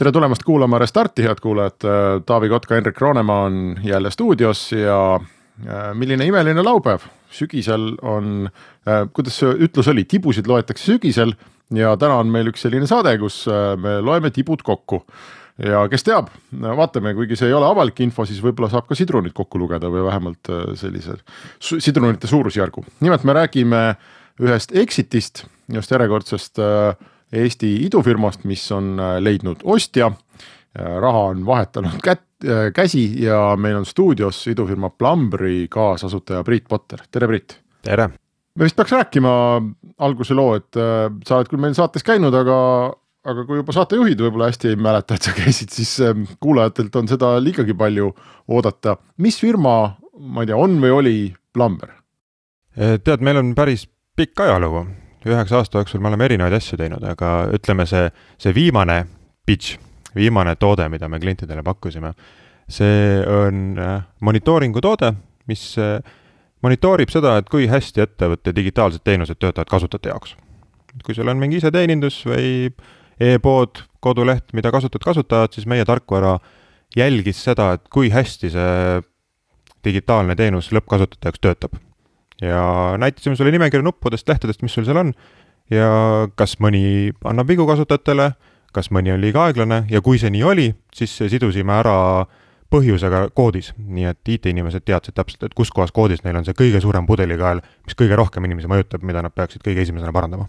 Tere tulemast kuulama Restarti, head kuulajad, Taavi Kotka, Henrik Roonemaa on jälle stuudios ja äh, milline imeline laupäev, sügisel on, äh, kuidas see ütlus oli, tibusid loetakse sügisel ja täna on meil üks selline saade, kus äh, me loeme tibud kokku. ja kes teab, vaatame, kuigi see ei ole avalik info, siis võib-olla saab ka sidrunit kokku lugeda või vähemalt sellise sidrunite suurusjärgu. nimelt me räägime ühest Exitist, just järjekordsest äh, Eesti idufirmast, mis on äh, leidnud ostja. raha on vahetanud kät-, äh, käsi ja meil on stuudios idufirma Plumberi kaasasutaja Priit Potter, tere Priit. tere. me vist peaks rääkima alguse loo, et äh, sa oled küll meil saates käinud, aga aga kui juba saatejuhid võib-olla hästi ei mäleta, et sa käisid, siis kuulajatelt on seda liigagi palju oodata. mis firma, ma ei tea, on või oli Plumber? tead, meil on päris pikk ajalugu, üheksa aasta jooksul me oleme erinevaid asju teinud, aga ütleme, see, see viimane pitch, viimane toode, mida me klientidele pakkusime, see on äh, monitooringu toode, mis äh, monitoorib seda, et kui hästi ettevõtte digitaalsed teenused töötavad kasutajate jaoks. kui sul on mingi iseteenindus või e-pood, koduleht, mida kasutavad kasutajad, siis meie tarkvara jälgis seda, et kui hästi see digitaalne teenus lõppkasutajate jaoks töötab ja näitasime sulle nimekirja nuppudest, lehtedest, mis sul seal on ja kas mõni annab vigu kasutajatele, kas mõni on liiga aeglane ja kui see nii oli, siis sidusime ära põhjusega koodis, nii et IT-inimesed teadsid täpselt, et kus kohas koodis neil on see kõige suurem pudelikael, mis kõige rohkem inimesi mõjutab, mida nad peaksid kõige esimesena parandama.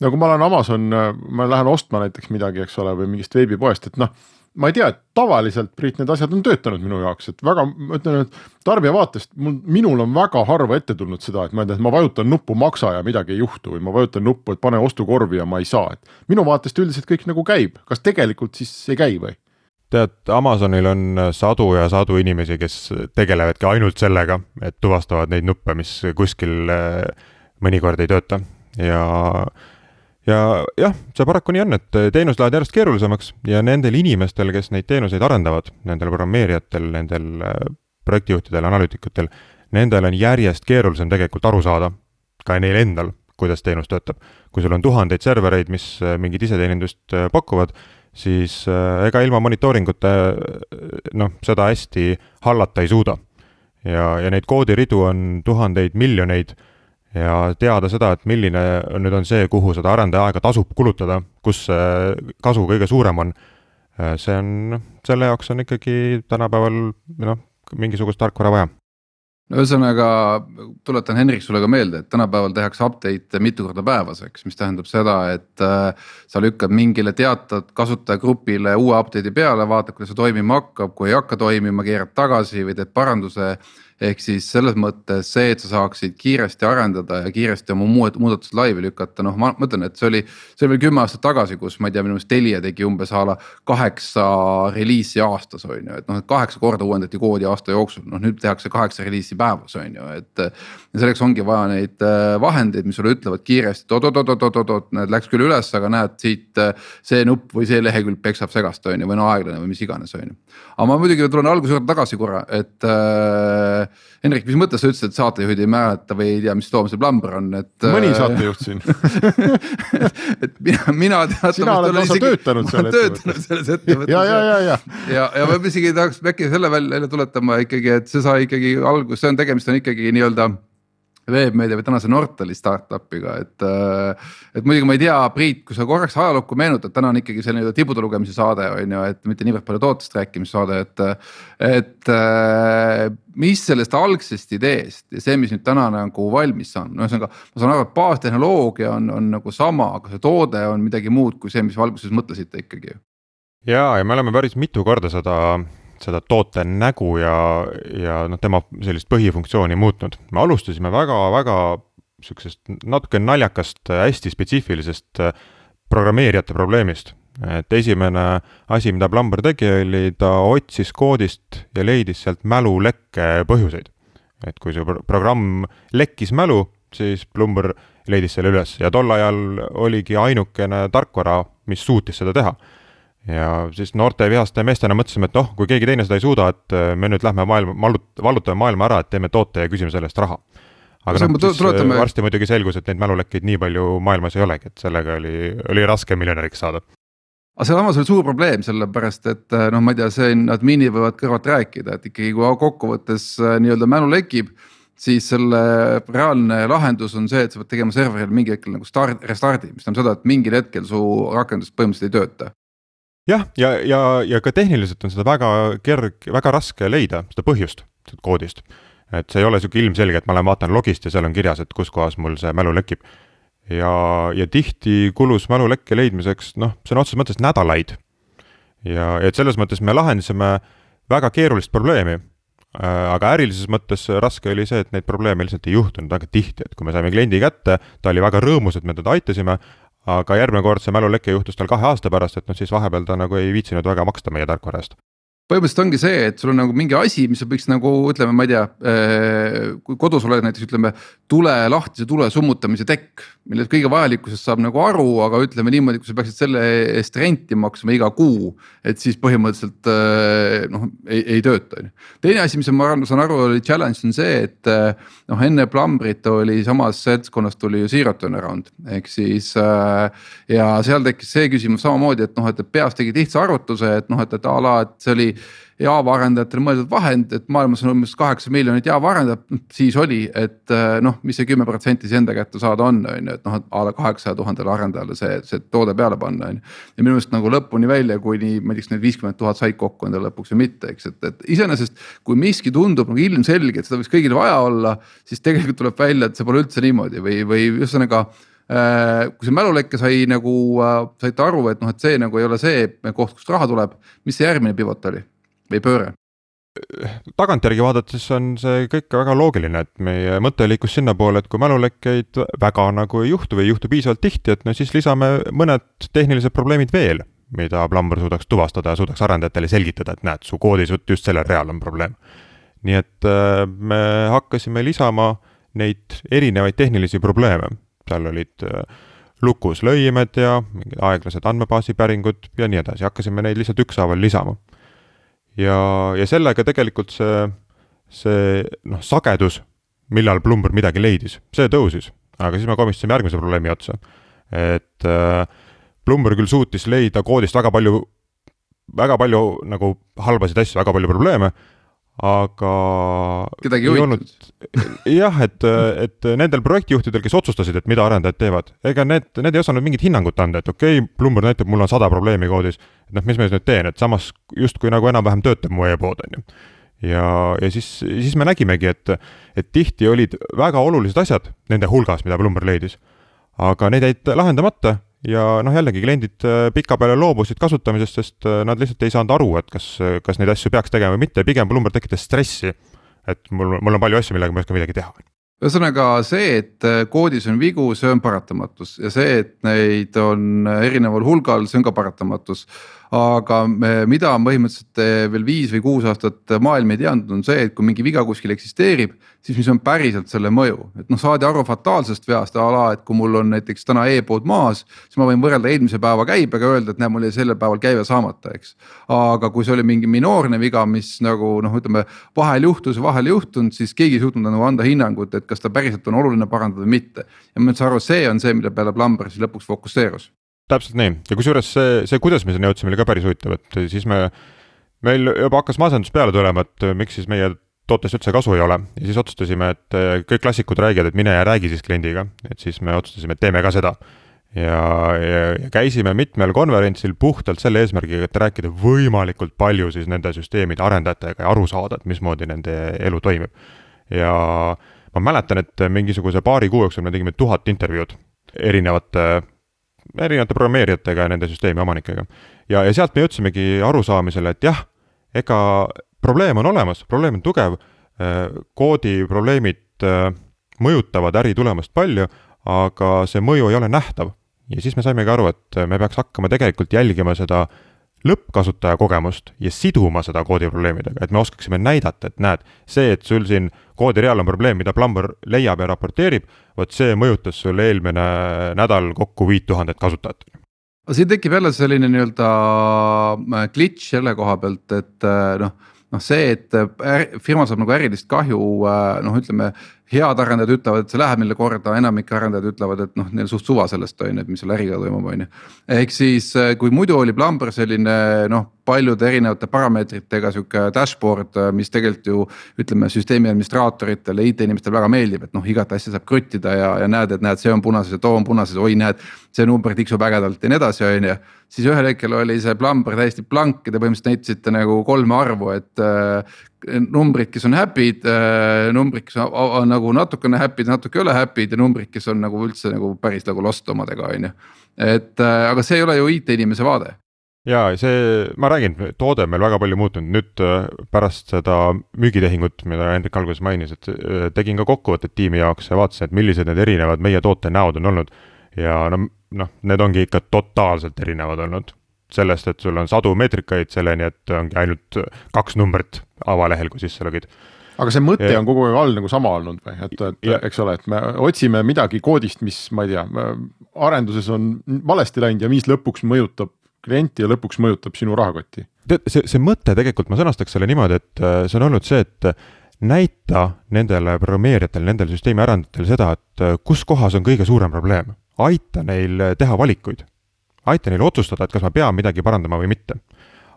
no kui ma olen Amazon, ma lähen ostma näiteks midagi, eks ole, või mingist veebipoest, et noh ma ei tea, et tavaliselt Priit, need asjad on töötanud minu jaoks, et väga, ma ütlen, et tarbija vaatest mul, minul on väga harva ette tulnud seda, et ma ei tea, et ma vajutan nuppu maksa ja midagi ei juhtu või ma vajutan nuppu, et pane ostukorvi ja ma ei saa, et minu vaatest üldiselt kõik nagu käib, kas tegelikult siis ei käi või? tead, Amazonil on sadu ja sadu inimesi, kes tegelevadki ainult sellega, et tuvastavad neid nuppe, mis kuskil eh, mõnikord ei tööta ja ja jah, see paraku nii on, et teenused lähevad järjest keerulisemaks ja nendel inimestel, kes neid teenuseid arendavad, nendel programmeerijatel, nendel äh, projektijuhtidel, analüütikutel, nendel on järjest keerulisem tegelikult aru saada, ka neil endal, kuidas teenus töötab. kui sul on tuhandeid servereid, mis äh, mingit iseteenindust pakuvad, siis ega ilma monitooringuta noh, seda hästi hallata ei suuda. ja, ja neid koodiridu on tuhandeid, miljoneid ja teada seda, et milline nüüd on see, kuhu seda arendaja aega tasub kulutada, kus see kasu kõige suurem on, see on, noh, selle jaoks on ikkagi tänapäeval noh, mingisugust tarkvara vaja. No ühesõnaga tuletan Henrik sulle ka meelde, et tänapäeval tehakse update'e mitu korda päevas, eks, mis tähendab seda, et äh, sa lükkad mingile teatud kasutajagrupile uue update'i peale, vaatad, kuidas see toimima hakkab, kui ei hakka toimima, keerad tagasi või teed paranduse ehk siis selles mõttes see, et sa saaksid kiiresti arendada ja kiiresti oma muud muudatused laivi lükata, noh, ma mõtlen, et see oli. see oli veel kümme aastat tagasi, kus ma ei tea, minu meelest Telia tegi umbes a la kaheksa reliisi aastas on ju, et noh, et kaheksa korda uuendati koodi aasta jooksul, noh nüüd tehakse kaheksa reliisi päevas on ju, et. ja selleks ongi vaja neid äh, vahendeid, mis sulle ütlevad kiiresti, et oot-oot-oot-oot-oot, näed läks küll üles, aga näed siit äh, see nupp või see lehekülg peksab segast on ju, või no aeglane või mis iganes on ju. aga ma muidugi tulen alguse juurde tagasi korra, et äh, Hendrik, mis mõttes sa ütlesid, et saatejuhid ei mäleta või ei tea, mis Toomas ja Plamber on, et. mõni äh, saatejuht siin et mina, mina teatavasti. sina oled lausa töötanud seal ettevõttes. töötanud selles ettevõttes. ja, ja, ja, ja. ja, ja ma isegi tahaks äkki selle välja tuletama ikkagi, et see sai ikkagi alguse, see on tegemist on ikkagi nii-öelda veebmeedia või tänase Nortali startup'iga, et. Äh, et muidugi ma ei tea, Priit, kui sa korraks ajalukku meenutad, täna on ikkagi see nii-öelda tibude lugemise saade on ju, et mitte niivõrd palju tootest rääkimise saade, et. et äh, mis sellest algsest ideest ja see, mis nüüd täna nagu valmis on, no ühesõnaga. ma saan aru, et baastehnoloogia on, on nagu sama, aga see toode on midagi muud kui see, mis alguses mõtlesite ikkagi. ja, ja me oleme päris mitu korda seda seda toote nägu ja, ja noh, tema sellist põhifunktsiooni muutnud. me alustasime väga-väga sihukesest natuke naljakast, hästi spetsiifilisest äh, programmeerijate probleemist. et esimene asi, mida Plumber tegi, oli ta otsis koodist ja leidis sealt mälulekke põhjuseid. et kui see programm lekkis mälu, siis Plumber leidis selle üles ja tol ajal oligi ainukene tarkvara, mis suutis seda teha. Ja siis noorte vihaste meestena mõtlesime, et noh, kui keegi teine seda ei suuda, et me nüüd lähme maailma, vallut-, vallutame maailma ära, et teeme toote ja küsime selle eest raha aga noh, siis tuletame... varsti muidugi selgus, et neid mälulekkeid nii palju maailmas ei olegi, et sellega oli, oli raske miljonäriks saada aga samas oli suur probleem, sellepärast et eh, noh, ma ei tea, siin adminid võivad kõrvalt rääkida, et ikkagi kui kokkuvõttes nii-öelda mälu lekib. siis selle reaalne lahendus on see, et sa pead tegema serveril mingi hetkel nagu start, restardi, mis tähendab seda, et mingil hetkel su rakendus põhimõtteliselt ei tööta jah, ja, ja, ja, ja ka tehniliselt on seda väga kerg, väga raske leida, seda põhjust koodist. et see ei ole sihuke ilmselge, et ma lähen vaatan logist ja seal on kirjas, et kus kohas mul see mälu lekib ja, ja tihti kulus mälulekke leidmiseks noh, sõna otseses mõttes nädalaid. ja, et selles mõttes me lahendasime väga keerulist probleemi äh,, aga ärilises mõttes raske oli see, et neid probleeme lihtsalt ei juhtunud väga tihti, et kui me saime kliendi kätte, ta oli väga rõõmus, et me teda aitasime, aga järgmine kord see mäluleke juhtus tal kahe aasta pärast, et noh, siis vahepeal ta nagu ei viitsinud väga maksta meie tarkvara eest põhimõtteliselt ongi see, et sul on nagu mingi asi, mis võiks nagu ütleme, ma ei tea, äh, kui kodus oled näiteks ütleme tule lahtise tule summutamise tekk. millest kõige vajalikkusest saab nagu aru, aga ütleme niimoodi, kui sa peaksid selle eest renti maksma iga kuu. et siis põhimõtteliselt äh, noh, ei, ei tööta on ju. teine asi, mis ma saan aru, oli challenge on see, et äh, noh, enne Plumbrit oli samas seltskonnas tuli ju zero turnaround ehk siis. ja seal tekkis see küsimus samamoodi, et noh, et peas tegid lihtsa arvutuse, et noh, et, et a la, et see oli Java arendajatele mõeldud vahend, et maailmas on umbes kaheksa miljonit Java arendajat, siis oli, et eh, noh, mis see kümme protsenti siis enda kätte saada on, on ju, et noh, a la kaheksasaja tuhandele arendajale see, see toode peale panna, on ju. ja minu meelest nagu lõpuni välja, kuni ma ei tea, kas need viiskümmend tuhat said kokku endale lõpuks või mitte, eks, et, et iseenesest. kui miski tundub nagu ilmselge, et seda võiks kõigil vaja olla, siis tegelikult tuleb välja, et see pole üldse niimoodi või, või ühesõnaga kui see mälulekke sai nagu äh,, saite aru, et noh, et see nagu ei ole see koht, kust raha tuleb, mis see järgmine pivot oli? või pööre? tagantjärgi vaadates on see kõik väga loogiline, et meie mõte liikus sinnapoole, et kui mälulekkeid väga nagu ei juhtu või ei juhtu piisavalt tihti, et no siis lisame mõned tehnilised probleemid veel, mida Plumber suudaks tuvastada ja suudaks arendajatele selgitada, et näed, su koodis just sellel real on probleem. nii et äh, me hakkasime lisama neid erinevaid tehnilisi probleeme, seal olid äh, lukus lõimed ja mingid aeglased andmebaasi päringud ja nii edasi, hakkasime neid lihtsalt ükshaaval lisama ja, ja sellega tegelikult see, see noh, sagedus, millal Bloomberg midagi leidis, see tõusis. aga siis me komistasime järgmise probleemi otsa. et äh, Bloomberg küll suutis leida koodist väga palju, väga palju nagu halbasid asju, väga palju probleeme aga. kedagi ei huvitanud. jah, et, et nendel projektijuhtidel, kes otsustasid, et mida arendajad teevad, ega need, need ei osanud mingit hinnangut anda, et okei okay,, Bloomberg näitab, mul on sada probleemi koodis. et noh, mis ma siis nüüd teen, et samas justkui nagu enam-vähem töötab mu e-pood, on ju. ja, ja siis, siis me nägimegi, et, et tihti olid väga olulised asjad nende hulgas, mida Bloomberg leidis. aga need jäid lahendamata ja noh, jällegi kliendid äh, pikapeale loobusid kasutamisest, sest äh, nad lihtsalt ei saanud aru, et kas, kas neid asju peaks tegema või mitte, pigem Bloomberg tekitas stressi. et mul, mul on palju asju, millega ma ei oska midagi teha. ühesõnaga see, et äh, koodis on vigu, see on paratamatus ja see, et neid on erineval hulgal, see on ka paratamatus aga mida põhimõtteliselt eh, veel viis või kuus aastat maailm ei teadnud, on see, et kui mingi viga kuskil eksisteerib, siis mis on päriselt selle mõju, et noh, saadi aru fataalsest veast a la, et kui mul on näiteks täna e-pood maas, siis ma võin võrrelda eelmise päeva käibega, öelda, et näe, mul jäi sellel päeval käive saamata, eks. aga kui see oli mingi minoorne viga, mis nagu noh, ütleme vahel juhtus, vahel ei juhtunud, siis keegi ei suutnud nagu anda hinnangut, et kas ta päriselt on oluline parandada või mitte. ja ma saan aru, see on see, mille peale Plumber siis lõpuks fokusseerus täpselt nii ja kusjuures see, see, kuidas me sinna jõudsime, oli ka päris huvitav, et siis me, meil juba hakkas masendus peale tulema, et miks siis meie tootest üldse kasu ei ole ja siis otsustasime, et kõik klassikud räägivad, et mine ja räägi siis kliendiga, et siis me otsustasime, et teeme ka seda. ja, ja, ja käisime mitmel konverentsil puhtalt selle eesmärgiga, et rääkida võimalikult palju siis nende süsteemide arendajatega ja aru saada, et mismoodi nende elu toimib. ja ma mäletan, et mingisuguse paari kuu jooksul me tegime tuhat intervjuud erinevate erinevate programmeerijatega ja nende süsteemi omanikega. ja, ja sealt me jõudsimegi arusaamisele, et jah, ega probleem on olemas, probleem on tugev, äh, koodiprobleemid äh, mõjutavad äritulemust palju, aga see mõju ei ole nähtav. ja siis me saimegi aru, et me peaks hakkama tegelikult jälgima seda lõppkasutaja kogemust ja siduma seda koodiprobleemidega, et me oskaksime näidata, et näed, see, et sul siin koodireal on probleem, mida Plumber leiab ja raporteerib, vot see mõjutas sul eelmine nädal kokku viit tuhandet kasutajat. siin tekib jälle selline nii-öelda äh, glitch selle koha pealt, et äh, noh noh, see, et äh, firma saab nagu ärilist kahju, noh, ütleme head arendajad ütlevad, et see läheb neile korda, enamik arendajad ütlevad, et noh, neil suht suva sellest on ju, et mis selle äriga toimub, on ju. ehk siis, äh, kui muidu oli Plumber selline noh, paljude erinevate parameetritega sihuke dashboard, äh, mis tegelikult ju ütleme, süsteemi administraatoritele, IT-inimestele väga meeldib, et noh, igat asja saab kruttida ja, ja näed, et näed, see on punases ja too on punases, oi näed. see number tiksub ägedalt ja nii edasi, on ju. siis ühel hetkel oli see Plumber täiesti blank ja te põhimõtteliselt näitasite nagu kolme arvu, et numbrid, kes on happy'd, äh, numbrid, kes on, nagu natukene happy'd, natuke ei ole happy'd ja numbrid, kes on nagu üldse nagu päris nagu lost omadega, on ju. et äh, aga see ei ole ju IT-inimese vaade ja see, ma räägin, toode on meil väga palju muutunud, nüüd äh, pärast seda müügitehingut, mida Hendrik alguses mainis, et tegin ka kokkuvõtted tiimi jaoks ja vaatasin, et millised need erinevad meie toote näod on olnud. ja no, noh, need ongi ikka totaalselt erinevad olnud, sellest, et sul on sadu meetrikaid, selleni, et ongi ainult kaks numbrit avalehel, kui sisse logid aga see mõte ja. on kogu aeg all nagu sama olnud või, et, et ja. eks ole, et me otsime midagi koodist, mis ma ei tea, arenduses on valesti läinud ja mis lõpuks mõjutab klienti ja lõpuks mõjutab sinu rahakotti. tead, see, see mõte tegelikult, ma sõnastaks selle niimoodi, et äh, see on olnud see, et näita nendele programmeerijatele, nendele süsteemi arendajatele seda, et äh, kus kohas on kõige suurem probleem. aita neil teha valikuid aita neil otsustada, et kas ma pean midagi parandama või mitte.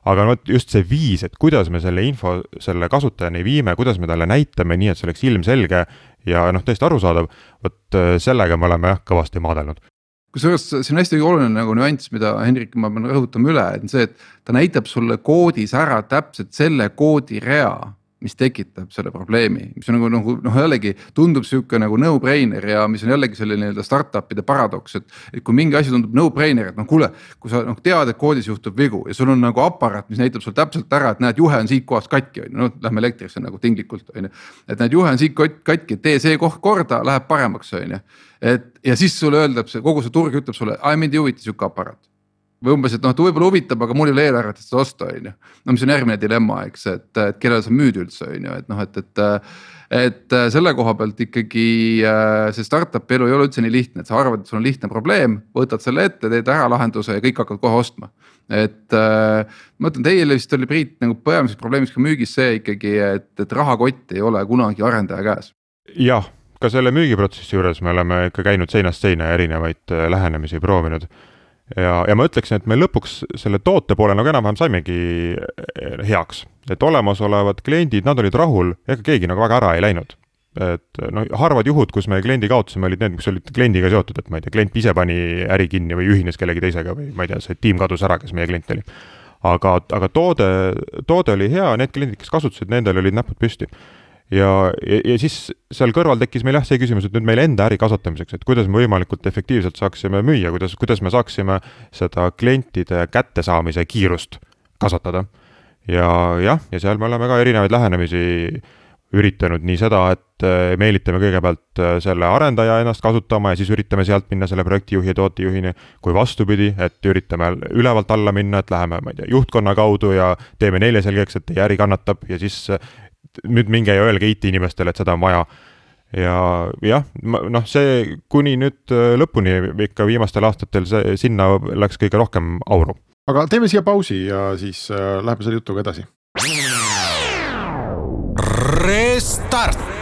aga vot just see viis, et kuidas me selle info selle kasutajani viime, kuidas me talle näitame, nii et see oleks ilmselge ja noh, tõesti arusaadav, vot äh, sellega me oleme jah, kõvasti maadelnud kusjuures see on hästi oluline nagu nüanss, mida Hendrik, ma pean rõhutama üle, et see, et ta näitab sulle koodis ära täpselt selle koodirea mis tekitab selle probleemi, mis on nagu nagu noh, jällegi tundub sihuke nagu no-brainer ja mis on jällegi selline nii-öelda startup'ide paradoks, et. et kui mingi asi tundub no-brainer, et noh, kuule, kui sa noh tead, et koodis juhtub vigu ja sul on nagu aparaat, mis näitab sulle täpselt ära, et näed, juhe on siit kohast katki, on ju, noh lähme elektrisse nagu tinglikult on ju. et näed, juhe on siit katki, tee see koht korda, läheb paremaks, on ju. et ja siis sulle öeldakse, kogu see turg ütleb sulle, mind ei huvita sihuke aparaat või umbes, et noh, ta võib-olla huvitab, aga mul ei ole eelarvet, et seda osta, on ju. no mis on järgmine dilemma, eks, et, et kellele sa müüd üldse, on ju, et noh, et, et. et selle koha pealt ikkagi see startup'i elu ei ole üldse nii lihtne, et sa arvad, et sul on lihtne probleem, võtad selle ette, teed ära lahenduse ja kõik hakkavad kohe ostma. et ma ütlen, teil vist oli Priit nagu peamiseks probleemiks ka müügis see ikkagi, et, et rahakott ei ole kunagi arendaja käes. jah ka selle müügiprotsessi juures me oleme ikka käinud seinast seina erinevaid lähenemisi proovinud ja, ja ma ütleksin, et me lõpuks selle toote poole nagu enam-vähem saimegi eh, heaks. et olemasolevad kliendid, nad olid rahul, ega keegi nagu väga ära ei läinud. et noh, harvad juhud, kus me kliendi kaotasime, olid need, mis olid kliendiga seotud, et ma ei tea, klient ise pani äri kinni või ühines kellegi teisega või ma ei tea, see tiim kadus ära, kes meie klient oli. aga, aga toode, toode oli hea, need kliendid, kes kasutasid, nendel olid näpud püsti ja, ja, ja siis seal kõrval tekkis meil jah see küsimus, et nüüd meil enda äri kasvatamiseks, et kuidas me võimalikult efektiivselt saaksime müüa, kuidas, kuidas me saaksime seda klientide kättesaamise kiirust kasvatada. ja jah, ja seal me oleme ka erinevaid lähenemisi üritanud nii seda, et eh, meelitame kõigepealt eh, selle arendaja ennast kasutama ja siis üritame sealt minna selle projektijuhi ja tootejuhini. kui vastupidi, et üritame ülevalt alla minna, et läheme, ma ei tea, juhtkonna kaudu ja teeme neile selgeks, et teie äri kannatab ja siis nüüd minge ja öelge IT-inimestele, et seda on vaja. ja jah, noh, see kuni nüüd äh, lõpuni ikka viimastel aastatel see, sinna läks kõige rohkem auru. aga teeme siia pausi ja siis äh, läheme selle jutuga edasi. Restart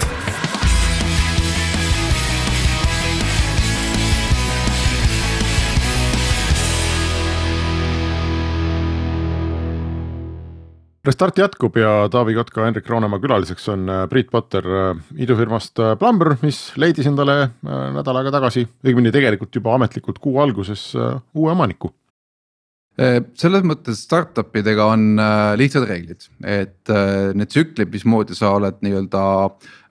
Restart jätkub ja Taavi Kotka, Hendrik Roonemaa külaliseks on äh, Priit Potter äh, idufirmast äh, Plumber, mis leidis endale nädal aega tagasi, õigemini tegelikult juba ametlikult kuu alguses uue omaniku. Selles mõttes startup idega on lihtsad reeglid, et need tsüklid, mismoodi sa oled nii-öelda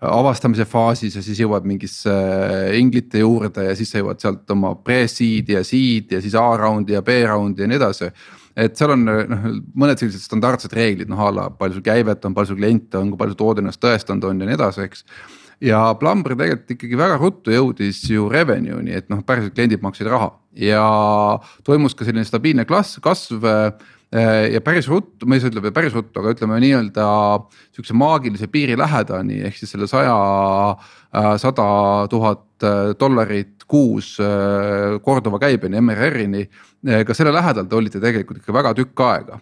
avastamise faasis ja siis jõuad mingisse inglite juurde ja siis sa jõuad sealt oma pre-seed'i ja seed ja siis A round'i ja B round'i ja nii edasi et seal on noh, mõned sellised standardsed reeglid, noh a la palju sul käivet on, palju sul kliente on, kui palju su toode ennast tõestanud on ja nii edasi, eks. ja Plumbr tegelikult ikkagi väga ruttu jõudis ju revenue'ni, et noh, päriselt kliendid maksid raha ja toimus ka selline stabiilne klass, kasv ja päris ruttu, ma ei saa ütelda päris ruttu, aga ütleme nii-öelda sihukese maagilise piiri lähedani ehk siis selle saja, sada tuhat dollarit kuus korduva käibeni, MRR-ini. ka selle lähedal te olite tegelikult ikka väga tükk aega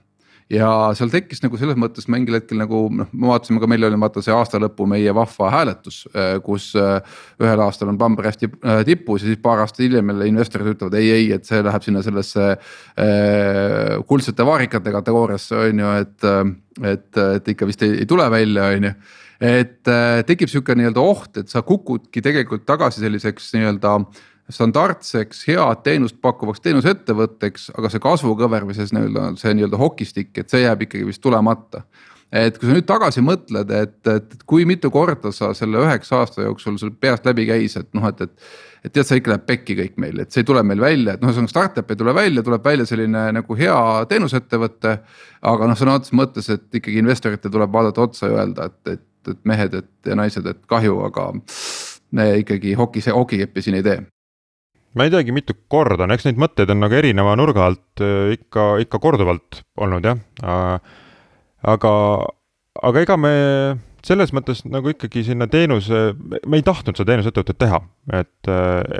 ja seal tekkis nagu selles mõttes mingil hetkel nagu noh, me vaatasime ka, meil oli vaata see aasta lõpu meie vahva hääletus, äh, kus äh, ühel aastal on Bumble hästi äh, tipus ja siis paar aastat hiljem jälle investorid ütlevad ei, ei, et see läheb sinna sellesse äh, kuldsete vaarikate kategooriasse on ju, et, et, et ikka vist ei, ei tule välja, on ju et äh, tekib sihuke nii-öelda oht, et sa kukudki tegelikult tagasi selliseks nii-öelda standardseks head teenust pakkuvaks teenusettevõtteks, aga see kasvukõver või siis nii-öelda see nii-öelda hokistikk, et see jääb ikkagi vist tulemata. et kui sa nüüd tagasi mõtled, et, et kui mitu korda sa selle üheksa aasta jooksul sul peast läbi käis, et noh, et, et. et tead, see ikka läheb pekki kõik meil, et see ei tule meil välja, et noh, ühesõnaga startup ei tule välja, tuleb välja selline nagu hea teenusettevõte. aga noh, sõna otseses mõttes, et ikkagi investoritel tuleb vaadata otsa ja öelda, et, et, et mehed, et ja naised, et kahju, aga me ikkagi hoki, hokikeppi siin ei tee ma ei teagi, mitu korda on, eks neid mõtteid on nagu erineva nurga alt äh, ikka, ikka korduvalt olnud jah. aga, aga ega me selles mõttes nagu ikkagi sinna teenuse, me ei tahtnud seda teenusettevõtet teha, et,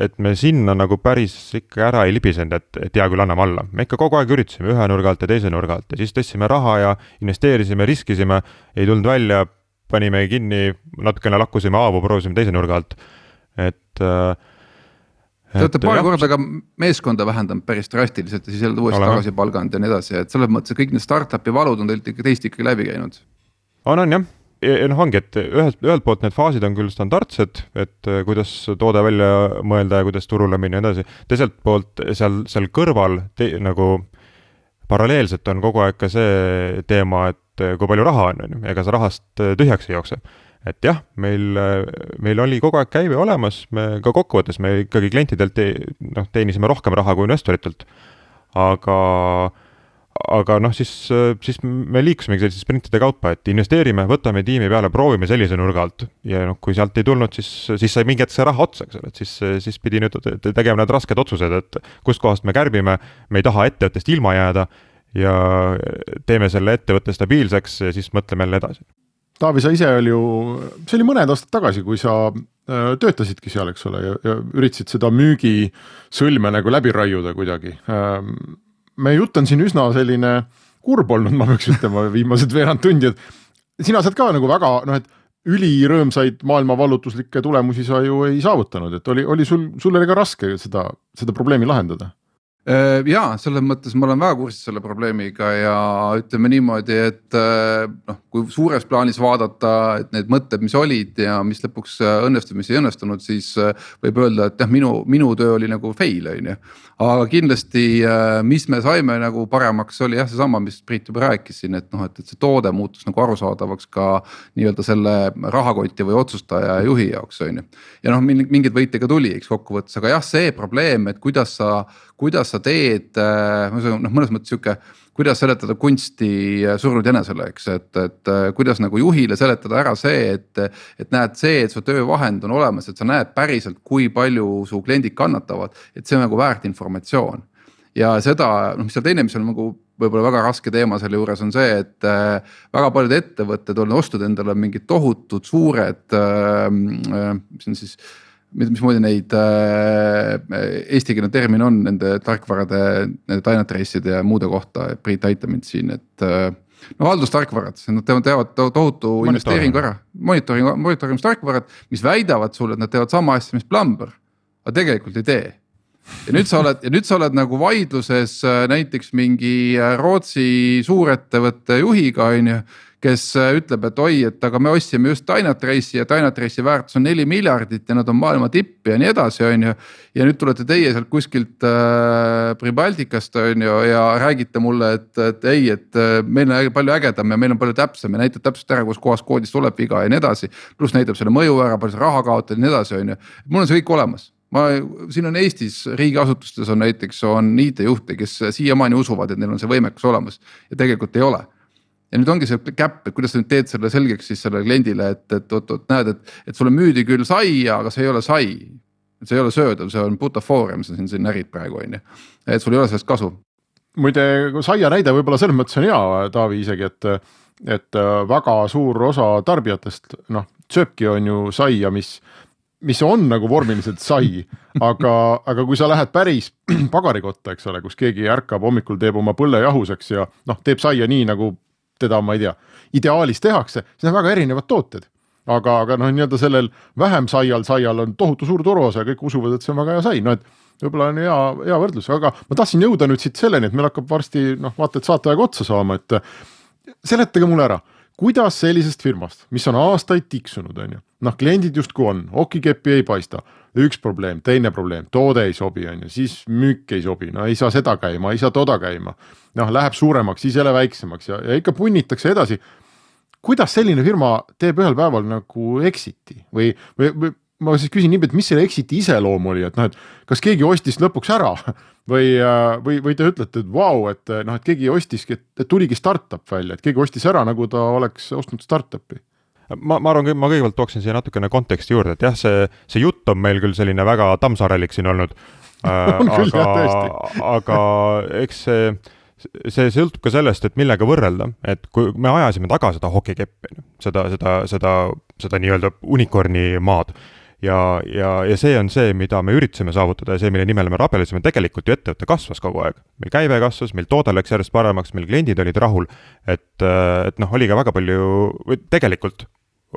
et me sinna nagu päris ikka ära ei libisenud, et, et hea küll, anname alla. me ikka kogu aeg üritasime ühe nurga alt ja teise nurga alt ja siis tõstsime raha ja investeerisime, riskisime, ei tulnud välja, panime kinni, natukene lakkusime haavu, proovisime teise nurga alt, et äh, Te olete paari korda ka meeskonda vähendanud päris drastiliselt ja siis jälle uuesti tagasi palganud ja nii edasi, et selles mõttes kõik need startup'i valud on teilt ikka, teist ikkagi läbi käinud. on, on jah, ja noh, ongi, et ühelt, ühelt poolt need faasid on küll standardsed, et äh, kuidas toode välja mõelda ja kuidas turule minna ja nii edasi. teiselt poolt seal, seal kõrval te, nagu paralleelselt on kogu aeg ka see teema, et kui palju raha on, on ju, ega sa rahast äh, tühjaks ei jookse et jah, meil, meil oli kogu aeg käive olemas, me ka kokkuvõttes me ikkagi klientidelt te, noh, teenisime rohkem raha kui investoritelt. aga, aga noh, siis, siis me liikusimegi selliste sprintide kaupa, et investeerime, võtame tiimi peale, proovime sellise nurga alt. ja noh, kui sealt ei tulnud, siis, siis sai mingi hetk see raha otsa, eks ole, et siis, siis pidi nüüd tegema need rasked otsused, et kustkohast me kärbime, me ei taha ettevõttest ilma jääda ja teeme selle ettevõtte stabiilseks ja siis mõtleme jälle edasi Taavi, sa ise oli ju, see oli mõned aastad tagasi, kui sa äh, töötasidki seal, eks ole, ja, üritasid seda müügisõlme nagu läbi raiuda kuidagi. Ähm, meie jutt on siin üsna selline kurb olnud, ma peaks ütlema, viimased veerand tundi, et sina saad ka nagu väga noh, et ülirõõmsaid maailmavallutuslikke tulemusi sa ju ei saavutanud, et oli, oli sul, sul oli ka raske seda, seda probleemi lahendada ja selles mõttes ma olen väga kursis selle probleemiga ja ütleme niimoodi, et äh, noh, kui suures plaanis vaadata, et need mõtted, mis olid ja mis lõpuks äh, õnnestus, mis ei õnnestunud, siis võib öelda, et jah, minu, minu töö oli nagu fail on ju. aga kindlasti, mis me saime nagu paremaks, oli jah, seesama, mis Priit juba rääkis siin, et noh, et, et see toode muutus nagu arusaadavaks ka nii-öelda selle rahakoti või otsustaja ja juhi jaoks on ju. ja noh, mingeid võite ka tuli, eks kokkuvõttes, aga jah, see probleem, et kuidas sa kuidas sa teed, äh, noh mõnes mõttes sihuke kuidas seletada kunsti äh, surnud jänesele, eks, et, et äh, kuidas nagu juhile seletada ära see, et. et näed, see, et su töövahend on olemas, et sa näed päriselt, kui palju su kliendid kannatavad, et see on nagu väärt informatsioon. ja seda, noh, mis seal teine, mis on nagu võib-olla väga raske teema selle juures on see, et väga paljud ettevõtted on ostnud endale mingid tohutud suured, mis on siis mismoodi neid äh, eestikeelne termin on nende tarkvarade, nende Dynatrace'ide ja muude kohta, Priit aita mind siin, et äh,. no haldustarkvarad, nad teevad, tohutu investeeringu ära, monitoring, monitoorimistarkvarad, mis väidavad sulle, et nad teevad sama asja, mis Plumber, aga tegelikult ei tee ja nüüd sa oled ja nüüd sa oled nagu vaidluses äh, näiteks mingi äh, Rootsi suurettevõtte juhiga, on ju kes äh, ütleb, et oi, et aga me ostsime just Dynatrace'i ja Dynatrace'i väärtus on neli miljardit ja nad on maailma tipp ja nii edasi, on ju. ja nüüd tulete teie sealt kuskilt äh, Pribaltikast on ju ja räägite mulle, et, et ei, et äh, meil on palju ägedam ja meil on palju täpsem ja näitab täpselt ära, kus kohas koodis tuleb viga ja nii edasi. pluss näitab selle mõju ära, palju sa raha kaotad ja nii edasi, on ju, mul on see kõik olemas ma, siin on Eestis riigiasutustes on näiteks on IT-juhte, kes siiamaani usuvad, et neil on see võimekus olemas ja tegelikult ei ole ja nüüd ongi see käpp, et kuidas sa nüüd teed selle selgeks siis sellele kliendile, et, et oot-oot näed, et, et sulle müüdi küll saia, aga see ei ole sai. see ei ole söödav, see on butafoorium, sa siin, siin närid praegu on ju, et sul ei ole sellest kasu. muide, saia näide võib-olla selles mõttes on hea, Taavi isegi, et, et väga suur osa tarbijatest noh, sööbki on ju saia, mis mis on nagu vormiliselt sai, aga, aga kui sa lähed päris pagarikotta, eks ole, kus keegi ärkab hommikul, teeb oma põlle jahuseks ja noh, teeb saia nii nagu teda, ma ei tea, ideaalis tehakse, siis on väga erinevad tooted. aga, aga noh, nii-öelda sellel vähem saial saial on tohutu suur turuosa ja kõik usuvad, et see on väga hea sai, no et võib-olla on hea, hea võrdlus, aga ma tahtsin jõuda nüüd siit selleni, et meil hakkab varsti noh, vaata et saateaeg otsa saama, et seletage mulle ära kuidas sellisest firmast, mis on aastaid tiksunud, on ju, noh, kliendid justkui on, okikeppi ei paista, üks probleem, teine probleem, toode ei sobi, on ju, siis müük ei sobi, no ei saa seda käima, ei saa toda käima. noh, läheb suuremaks, siis jälle väiksemaks ja, ja ikka punnitakse edasi. kuidas selline firma teeb ühel päeval nagu exit'i? Või, või, või ma siis küsin niipidi, et mis selle exit'i iseloom oli, et noh, et kas keegi ostis lõpuks ära või, äh, või, või te ütlete, et vau wow,, et noh, et keegi ostiski, et tuligi startup välja, et keegi ostis ära, nagu ta oleks ostnud startup'i. Ma, ma arvan, ma kõigepealt tooksin siia natukene konteksti juurde, et jah, see, see jutt on meil küll selline väga tammsaarelik siin olnud äh, aga, aga eks see, see sõltub ka sellest, et millega võrrelda, et kui me ajasime taga seda hokikeppi, seda, seda, seda, seda nii-öelda unicorn'i maad ja, ja, ja see on see, mida me üritasime saavutada ja see, mille nimel me rabelesime, tegelikult ju ettevõte kasvas kogu aeg. meil käive kasvas, meil toode läks järjest paremaks, meil kliendid olid rahul, et, et noh, oli ka väga palju, või tegelikult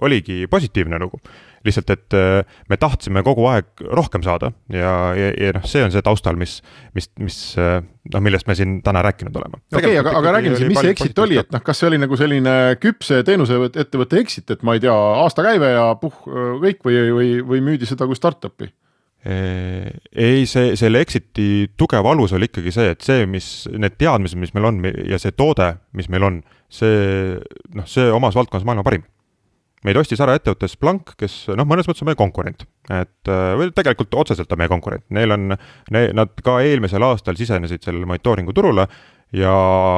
oligi positiivne lugu. Lihtsalt, et äh, me tahtsime kogu aeg rohkem saada ja, ja, ja noh, see on see taustal, mis, mis, mis äh, noh, millest me siin täna rääkinud oleme. okei aga, aga räägime siis, mis see exit oli, et noh, kas see oli nagu selline küpse teenuseettevõtte exit, et ma ei tea, aastakäive ja puh, kõik või, või, või müüdi seda kui startup'i? ei, see, selle exit'i tugev alus oli ikkagi see, et see, mis, need teadmised, mis meil on ja see toode, mis meil on, see noh, see omas valdkonnas maailma parim meid ostis ära ettevõte Splunk, kes noh, mõnes mõttes on meie konkurent. et äh, või tegelikult otseselt on meie konkurent, neil on, nad ka eelmisel aastal sisenesid sellele monitooringu turule ja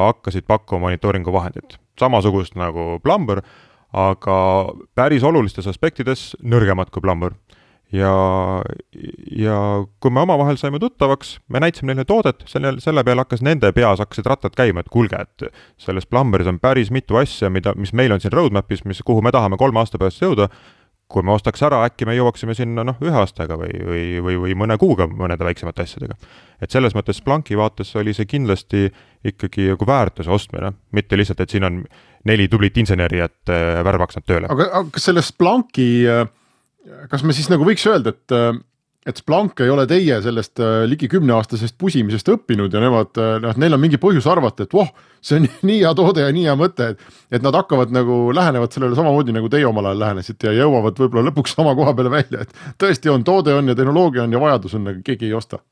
hakkasid pakkuma monitooringu vahendit. samasugust nagu Plumber, aga päris olulistes aspektides nõrgemad kui Plumber ja, ja kui me omavahel saime tuttavaks, me näitasime neile toodet, selle, selle peale hakkas nende peas hakkasid rattad käima, et kuulge, et selles Plumberis on päris mitu asja, mida, mis meil on siin roadmap'is, mis, kuhu me tahame kolme aasta pärast jõuda, kui me ostaks ära, äkki me jõuaksime sinna noh, ühe aastaga või, või, või, või mõne kuuga mõnede väiksemate asjadega. et selles mõttes Splunki vaates oli see kindlasti ikkagi nagu väärtuse ostmine, mitte lihtsalt, et siin on neli tublit inseneri, et äh, värvaks nad tööle. aga, aga kas selle Splunki äh kas me siis nagu võiks öelda, et, äh, et Splunk ei ole teie sellest äh, ligi kümneaastasest pusimisest õppinud ja nemad, äh, noh, neil on mingi põhjus arvata, et voh, see on nii hea toode ja nii hea mõte, et, et nad hakkavad nagu, lähenevad sellele samamoodi nagu teie omal ajal lähenesite ja jõuavad võib-olla lõpuks sama koha peale välja, et tõesti on, toode on ja tehnoloogia on ja vajadus on, aga keegi ei osta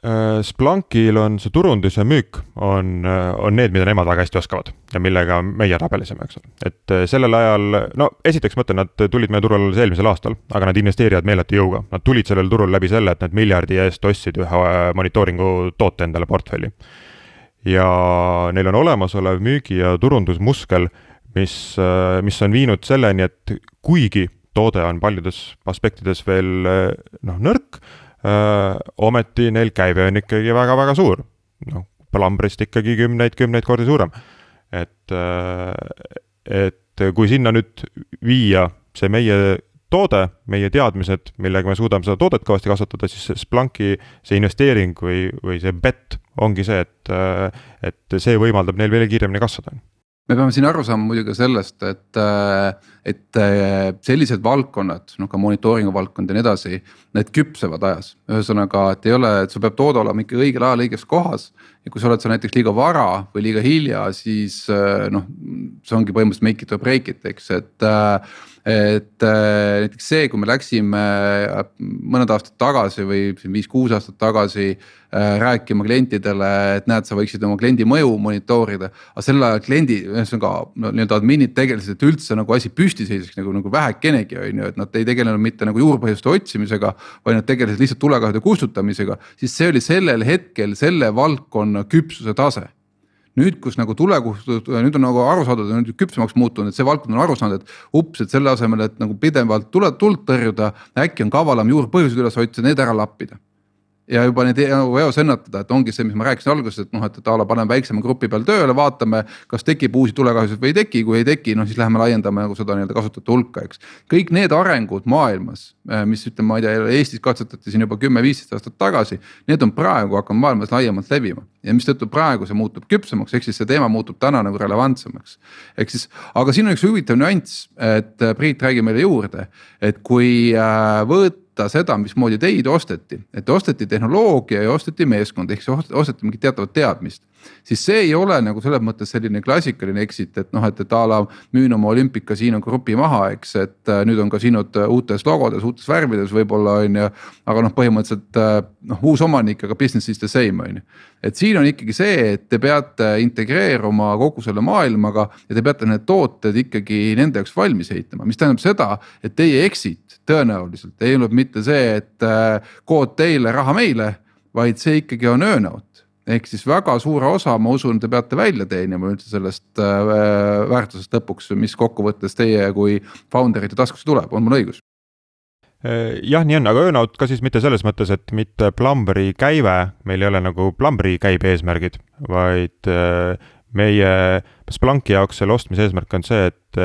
Äh, Splunkil on see turundus ja müük on, äh, on need, mida nemad väga hästi oskavad ja millega meie rabelesime, eks ole. et äh, sellel ajal, no esiteks ma ütlen, nad tulid meie turule alles eelmisel aastal, aga nad investeerivad meeletu jõuga. Nad tulid sellele turule läbi selle, et nad miljardi eest ostsid ühe monitooringu toote endale portfelli. ja neil on olemasolev müügi- ja turundusmuskel, mis, mis on viinud selleni, et kuigi toode on paljudes aspektides veel noh, nõrk ometi neil käive on ikkagi väga-väga suur. noh, Plambrist ikkagi kümneid-kümneid kordi suurem. et, et kui sinna nüüd viia see meie toode, meie teadmised, millega me suudame seda toodet kõvasti kasvatada, siis Splunki see investeering või, või see bet ongi see, et, et see võimaldab neil veel kiiremini kasvada me peame siin aru saama muidugi sellest, et, et sellised valdkonnad, noh ka monitooringu valdkond ja nii edasi, need küpsevad ajas. ühesõnaga, et ei ole, et sul peab toode olema ikka õigel ajal õiges kohas. ja kui sa oled seal näiteks liiga vara või liiga hilja, siis noh, see ongi põhimõtteliselt make it or break it, eks, et et äh, näiteks see, kui me läksime äh, mõned aastad tagasi või siin viis-kuus aastat tagasi äh, rääkima klientidele, et näed, sa võiksid oma kliendi mõju monitoorida. aga sel ajal kliendi, ühesõnaga no, nii-öelda adminid tegelesid, et üldse nagu asi püsti seisaks nagu, nagu vähekenegi on ju, et nad ei tegelenud mitte nagu juurpõhjuste otsimisega. vaid nad tegelesid lihtsalt tulekahjude kustutamisega, siis see oli sellel hetkel selle valdkonna küpsuse tase nüüd, kus nagu tulekustutud, nüüd on nagu aru saadud, nüüd küpsemaks muutunud, et see valdkond on aru saanud, et ups, et selle asemel, et nagu pidevalt tule, tuld tõrjuda, äkki on kavalam juurpõhjused üles otsida, need ära lappida ja juba neid nagu eos ennetada, et ongi see, mis ma rääkisin alguses, et noh, et, et a la paneme väiksema grupi peal tööle, vaatame, kas tekib uusi tulekahjusid või ei teki, kui ei teki, noh siis läheme laiendame nagu seda nii-öelda kasutajate hulka, eks. kõik need arengud maailmas, äh, mis ütleme, ma ei tea, Eestis katsetati siin juba kümme-viisteist aastat tagasi, need on praegu hakanud maailmas laiemalt levima ja mistõttu praegu see muutub küpsemaks, ehk siis see teema muutub täna nagu relevantsemaks. ehk siis, aga siin on üks huvitav nüanss, et äh, Priit räägib meile juurde, et kui äh, võõt võtta seda, mismoodi teid osteti, et osteti tehnoloogia ja osteti meeskond, ehk siis osteti mingit teatavat teadmist siis see ei ole nagu selles mõttes selline klassikaline exit, et noh, et, et a la müün oma olümpikasiino grupi maha, eks, et äh, nüüd on kasiinod äh, uutes logodes, uutes värvides võib-olla on ju. aga noh, põhimõtteliselt äh, noh, uus omanik, aga business is the same on ju. et siin on ikkagi see, et te peate integreeruma kogu selle maailmaga ja te peate need tooted ikkagi nende jaoks valmis ehitama, mis tähendab seda, et teie exit tõenäoliselt ei olnud mitte see, et kood teile, raha meile vaid see ikkagi on earn-out ehk siis väga suure osa, ma usun, te peate välja teenima üldse sellest äh, väärtusest lõpuks, mis kokkuvõttes teie kui founder'ite taskusse tuleb, on mul õigus? Äh, jah, nii on, aga earnout ka siis mitte selles mõttes, et mitte plumberi käive, meil ei ole nagu plumberi käibe eesmärgid, vaid äh, meie Splunki jaoks selle ostmise eesmärk on see, et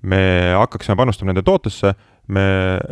me hakkaksime panustama nende tootesse me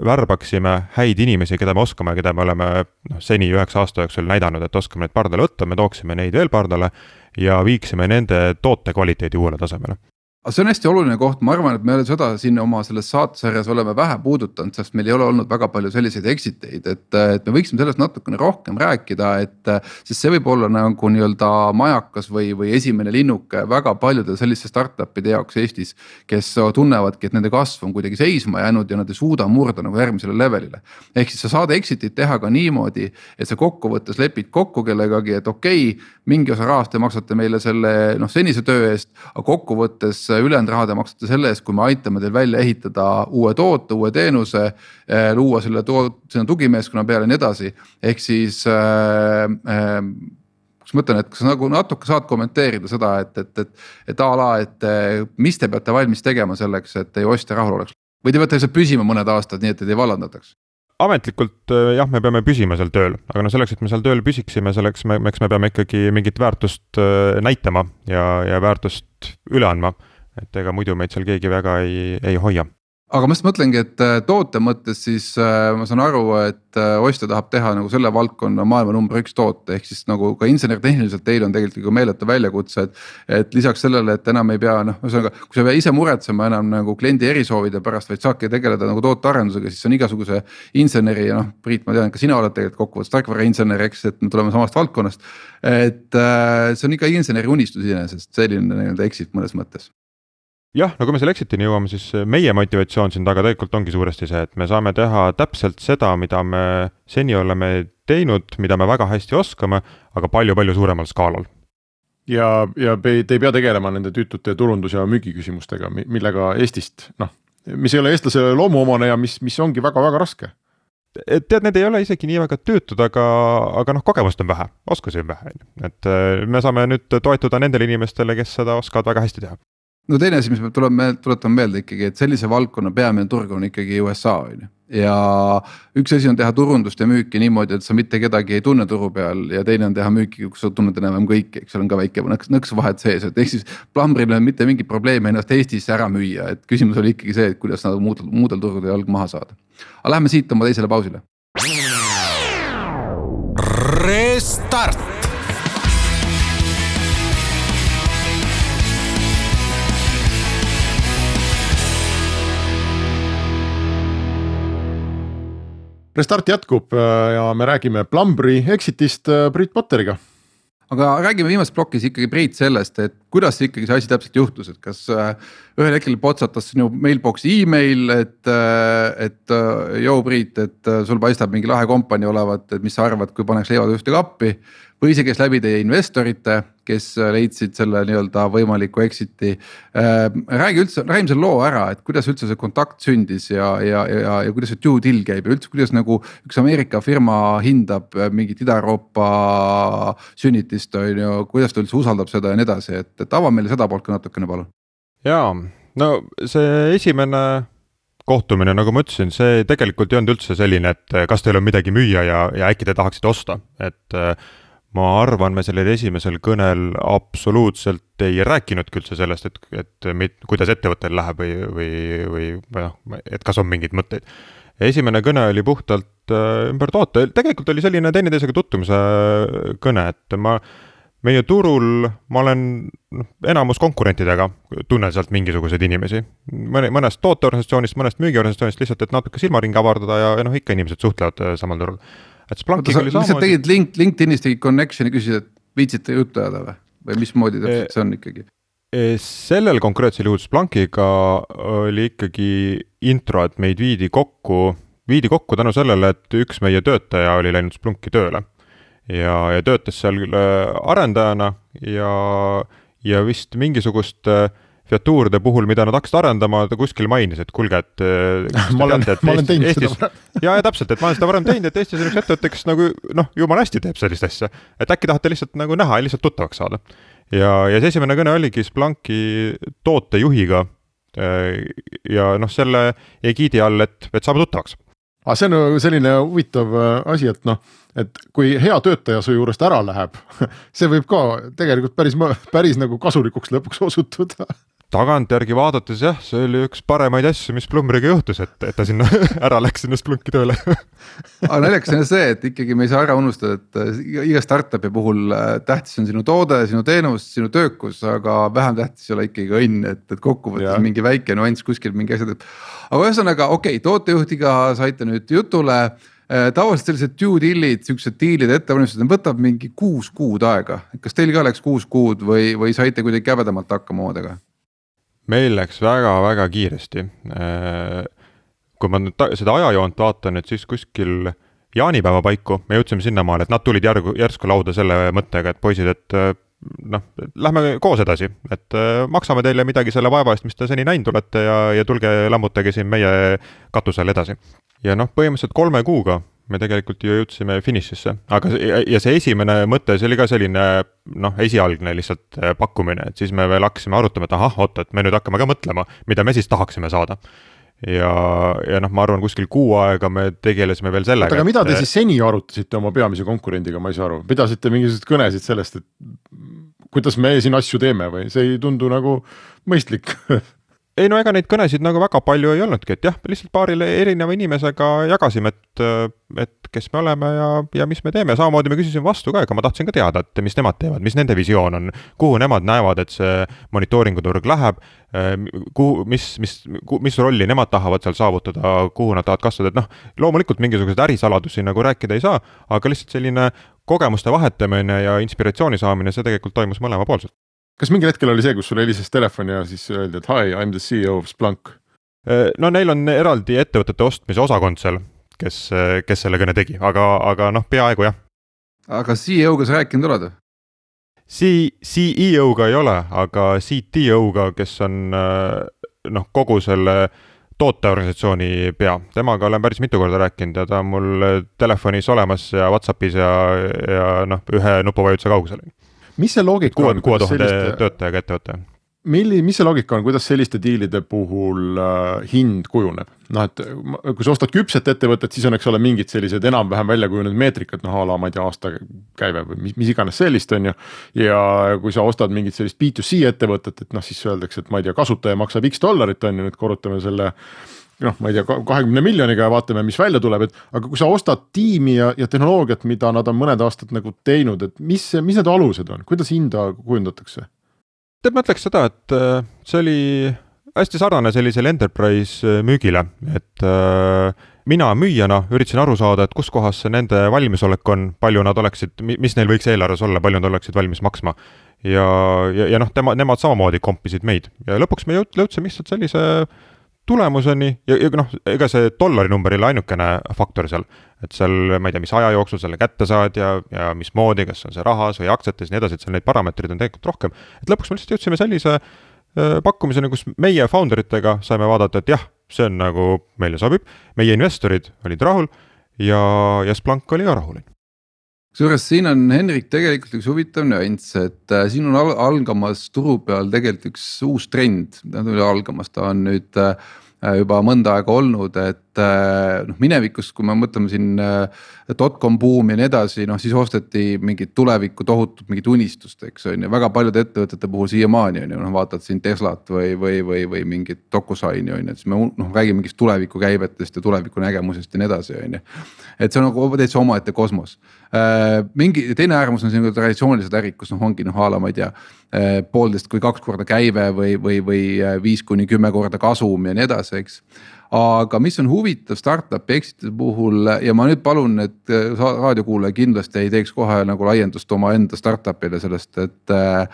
värbaksime häid inimesi, keda me oskame, keda me oleme noh, seni üheksa aasta jooksul näidanud, et oskame neid pardale võtta, me tooksime neid veel pardale ja viiksime nende toote kvaliteedi uuele tasemele aga see on hästi oluline koht, ma arvan, et me seda siin oma selles saatesarjas oleme vähe puudutanud, sest meil ei ole olnud väga palju selliseid exit eid, et, et me võiksime sellest natukene rohkem rääkida, et. sest see võib olla nagu nii-öelda majakas või, või esimene linnuke väga paljude selliste startup'ide jaoks Eestis. kes tunnevadki, et nende kasv on kuidagi seisma jäänud ja nad ei suuda murda nagu järgmisele levelile. ehk siis sa saad exit'it teha ka niimoodi, et sa kokkuvõttes lepid kokku kellegagi, et okei okay,, mingi osa rahast te maksate meile selle noh senise töö eest, aga kokkuvõttes ülejäänud raha te maksate selle eest, kui me aitame teil välja ehitada uue toote, uue teenuse. Eh, luua selle to-, sinna tugimeeskonna peale ja nii edasi, ehk siis äh, äh, kas ma mõtlen, et kas nagu natuke saad kommenteerida seda, et, et, et, et a la, et mis te peate valmis tegema selleks, et teie ostja rahul oleks või te peate lihtsalt püsima mõned aastad, nii et teid ei vallandataks? ametlikult jah, me peame püsima seal tööl, aga no selleks, et me seal tööl püsiksime, selleks me, eks me peame ikkagi mingit väärtust näitama ja, ja väärtust üle andma et ega muidu meid seal keegi väga ei, ei hoia aga ma just mõtlengi, et äh, toote mõttes siis äh, ma saan aru, et äh, ostja tahab teha nagu selle valdkonna maailma number üks toote, ehk siis nagu ka insener-tehniliselt teil on tegelikult nagu meeletu väljakutse, et. et lisaks sellele, et enam ei pea noh, ühesõnaga, kui sa ei pea ise muretsema enam nagu kliendi erisoovide pärast, vaid saadki tegeleda nagu tootearendusega, siis on igasuguse inseneri ja noh, Priit, ma tean, ka sina oled tegelikult kokkuvõttes tarkvarainsener, eks, et me tuleme samast valdkonnast. et see on ikka inseneri unistus iseenesest, selline nii-öelda exit mõnes mõttes jah, no kui me selle exit'ini jõuame, siis meie motivatsioon siin taga tegelikult ongi suuresti see, et me saame teha täpselt seda, mida me seni oleme teinud, mida me väga hästi oskame, aga palju-palju suuremal skaalal. ja, ja te ei pea tegelema nende tüütute turundus- ja müügiküsimustega, millega Eestist noh, mis ei ole eestlasele loomuomane ja mis, mis ongi väga-väga raske et tead, need ei ole isegi nii väga töötud, aga, aga noh, kogemust on vähe, oskusi on vähe, on ju. et äh, me saame nüüd toetuda nendele inimestele, kes seda oskavad väga hästi teha no teine asi, mis peab tulema, tuletama meelde ikkagi, et sellise valdkonna peamine turg on ikkagi USA on ju. ja üks asi on teha turundust ja müüki niimoodi, et sa mitte kedagi ei tunne turu peal ja teine on teha müüki, kus sa tunned enam-vähem kõiki, eks seal on ka väike nõks, nõks vahet sees, et ehk siis. plambril ei ole mitte mingit probleemi ennast Eestisse ära müüa, et küsimus oli ikkagi see, et kuidas nad muudel, muudel turgudel jalg maha saada. aga lähme siit oma teisele pausile. Restart Restart jätkub äh, ja me räägime Plumbri exit'ist äh, Priit Potteriga aga räägime viimases plokis ikkagi Priit sellest, et kuidas ikkagi see asi täpselt juhtus, et kas äh, ühel hetkel potsatas sinu mailbox'i email, et, et joo Priit, et sul paistab mingi lahe kompanii olevat, et mis sa arvad, kui paneks leivad ühte kappi. Või käis läbi teie investorite, kes leidsid selle nii-öelda võimaliku exit'i. räägi üldse, räägime selle loo ära, et kuidas üldse see kontakt sündis ja, ja, ja, ja kuidas see due deal käib ja üldse, kuidas nagu üks Ameerika firma hindab mingit Ida-Euroopa sünnitist on ju, kuidas ta üldse usaldab seda ja nii edasi, et, et ava meile seda poolt ka natukene, palun. jaa, no see esimene kohtumine, nagu ma ütlesin, see tegelikult ei olnud üldse selline, et kas teil on midagi müüa ja, ja äkki te tahaksite osta, et äh, ma arvan, me sellel esimesel kõnel absoluutselt ei rääkinudki üldse sellest, et, et mit, kuidas ettevõttel läheb või, või, või noh, et kas on mingeid mõtteid. esimene kõne oli puhtalt äh, ümber toote, tegelikult oli selline teineteisega tutvumise kõne, et ma meie turul ma olen noh, enamus konkurentidega, tunnen sealt mingisuguseid inimesi. mõne, mõnest tooteorganisatsioonist, mõnest müügiorganisatsioonist lihtsalt, et natuke silmaringi avardada ja, ja noh, ikka inimesed suhtlevad äh, samal turul et Splankiga oli samamoodi. tegid link, LinkedInis tegid connection'i, küsisid, et viitsite juttu ajada või, või mismoodi täpselt see on ikkagi? sellel konkreetsel juhul Splankiga oli ikkagi intro, et meid viidi kokku, viidi kokku tänu sellele, et üks meie töötaja oli läinud Splunki tööle. ja, ja töötas seal äh, arendajana ja, ja vist mingisugust äh, featuuride puhul, mida nad hakkasid arendama, ta kuskil mainis, et kuulge, et ma olen, ma olen teinud Eestis, seda varem. ja, ja täpselt, et ma olen seda varem teinud, et Eestis on üks ettevõte, kes nagu noh, jumala hästi teeb sellist asja. et äkki tahate lihtsalt nagu näha ja lihtsalt tuttavaks saada. ja, ja see esimene kõne oligi Splunki tootejuhiga. Äh, ja noh, selle egiidi all, et, et saame tuttavaks. aga see on nagu selline huvitav äh, asi, et noh et kui hea töötaja su juurest ära läheb, see võib ka tegelikult päris, päris nagu kasulikuks lõpuks osutuda tagantjärgi vaadates jah, see oli üks paremaid asju, mis Plumbriga juhtus, et, et ta sinna ära läks sinna Splunki tööle aga naljakas on see, et ikkagi me ei saa ära unustada, et äh, iga startup'i puhul äh, tähtis on sinu toode, sinu teenus, sinu töökus, aga vähem tähtis ei ole ikkagi õnn, et, et kokkuvõttes mingi väike nüanss kuskil mingi asjad, et. aga ühesõnaga okei okay,, tootejuhtiga saite nüüd jutule äh, tavaliselt sellised due deal'id, siuksed diilide ettevalmistused, võtab mingi kuus kuud aega. kas teil ka läks kuus kuud või, või saite kuidagi käbedamalt hakkama omadega? Meil läks väga-väga kiiresti. Äh, kui ma nüüd seda ajajoont vaatan, et siis kuskil jaanipäeva paiku me jõudsime sinnamaale, et nad tulid järgu, järsku lauda selle mõttega, et poisid, et äh, noh, lähme koos edasi, et äh, maksame teile midagi selle vaeva eest, mis te seni näinud olete ja, ja tulge lammutage siin meie katuse all edasi. ja noh, põhimõtteliselt kolme kuuga me tegelikult ju jõudsime finišisse, aga ja see esimene mõte, see oli ka selline noh, esialgne lihtsalt äh, pakkumine, et siis me veel hakkasime arutama, et ahah, oot, et me nüüd hakkame ka mõtlema, mida me siis tahaksime saada. Ja, ja noh, ma arvan, kuskil kuu aega me tegelesime veel sellega. aga mida te siis seni arutasite oma peamise konkurendiga, ma ei saa aru, pidasite mingisuguseid kõnesid sellest, et kuidas me siin asju teeme või? See ei tundu nagu mõistlik ei no ega neid kõnesid nagu väga palju ei olnudki, et jah, lihtsalt paarile erineva inimesega jagasime, et, et kes me oleme ja, ja mis me teeme, samamoodi me küsisime vastu ka, ega ma tahtsin ka teada, et mis nemad teevad, mis nende visioon on, kuhu nemad näevad, et see monitooringu turg läheb, kuhu, mis, mis, mis rolli nemad tahavad seal saavutada, kuhu nad tahavad kasvada, et noh, loomulikult mingisuguseid ärisaladusi nagu rääkida ei saa, aga lihtsalt selline kogemuste vahetamine ja inspiratsiooni saamine, see tegelikult toimus mõlemapoolselt kas mingil hetkel oli see, kus sulle helises telefon ja siis öeldi, et hi, I m the CEO of Splunk? Äh, no neil on eraldi ettevõtete ostmise osakond seal, kes, kes selle kõne tegi, aga, aga noh, peaaegu jah. aga CEO-ga sa rääkinud oled või? C-, CEO-ga ei ole, aga CTO-ga, kes on äh, noh, kogu selle tooteorganisatsiooni pea, temaga olen päris mitu korda rääkinud ja ta on mul telefonis olemas ja Whatsappis ja, ja noh, ühe nupuvajutuse kaugusel mis see loogika on? kuue tuhande töötajaga ettevõte. milli-, mis see loogika on, kuidas selliste diilide puhul äh, hind kujuneb? noh, et kui sa ostad küpset ettevõtet, siis on, eks ole, mingid sellised enam-vähem välja kujunenud meetrikad, noh a la ma ei tea, aastakäive või mis, mis iganes sellist, on ju. ja kui sa ostad mingit sellist B2C ettevõtet, et noh, siis öeldakse, et ma ei tea, kasutaja maksab X dollarit, on ju, nüüd korrutame selle noh, ma ei tea, kahekümne miljoniga ja vaatame, mis välja tuleb, et aga kui sa ostad tiimi ja, ja tehnoloogiat, mida nad on mõned aastad nagu teinud, et mis, mis need alused on, kuidas hinda kujundatakse? tead, ma ütleks seda, et äh, see oli hästi sarnane sellisele enterprise äh, müügile, et äh, mina müüjana üritasin aru saada, et kus kohas see nende valmisolek on, palju nad oleksid, mis neil võiks eelarves olla, palju nad oleksid valmis maksma. ja, ja, ja noh, tema, nemad samamoodi kompisid meid ja lõpuks me jõud-, jõudsime lihtsalt sellise tulemuseni ja, ja noh, ega see dollari number ei ole ainukene faktor seal. et seal ma ei tea, mis aja jooksul selle kätte saad ja, ja mismoodi, kas on see rahas või aktsiates ja nii edasi, et seal neid parameetreid on tegelikult rohkem. et lõpuks me lihtsalt jõudsime sellise äh, pakkumiseni, kus meie founder itega saime vaadata, et jah, see on nagu meile sobib, meie investorid olid rahul ja, ja Splunk oli ka rahuline kusjuures siin on Henrik tegelikult üks huvitav nüanss, et äh, siin on al algamas turu peal tegelikult üks uus trend, tähendab algamas, ta on nüüd äh, juba mõnda aega olnud, et äh, noh, minevikus, kui me mõtleme siin äh, dotcom buum ja nii edasi, noh siis osteti mingit tulevikku tohutut mingit unistust, eks on ju, väga paljude ettevõtete puhul siiamaani on ju, noh vaatad siin Teslat või, või, või, või mingit DocuSigni on ju, et siis me noh räägime mingist tulevikukäibetest ja tuleviku nägemusest ja nii edasi, on ju. et see on nagu täitsa omaette kosmos äh,. mingi teine äärmus on siin traditsioonilised ärid, kus noh, ongi noh a la ma ei tea poolteist kui kaks korda käive või, või, või viis kuni kümme korda kasum ja nii edasi, eks aga mis on huvitav startup'i exit'ide puhul ja ma nüüd palun, et äh, raadiokuulaja kindlasti ei teeks kohe nagu laiendust omaenda startup'ile sellest, et äh,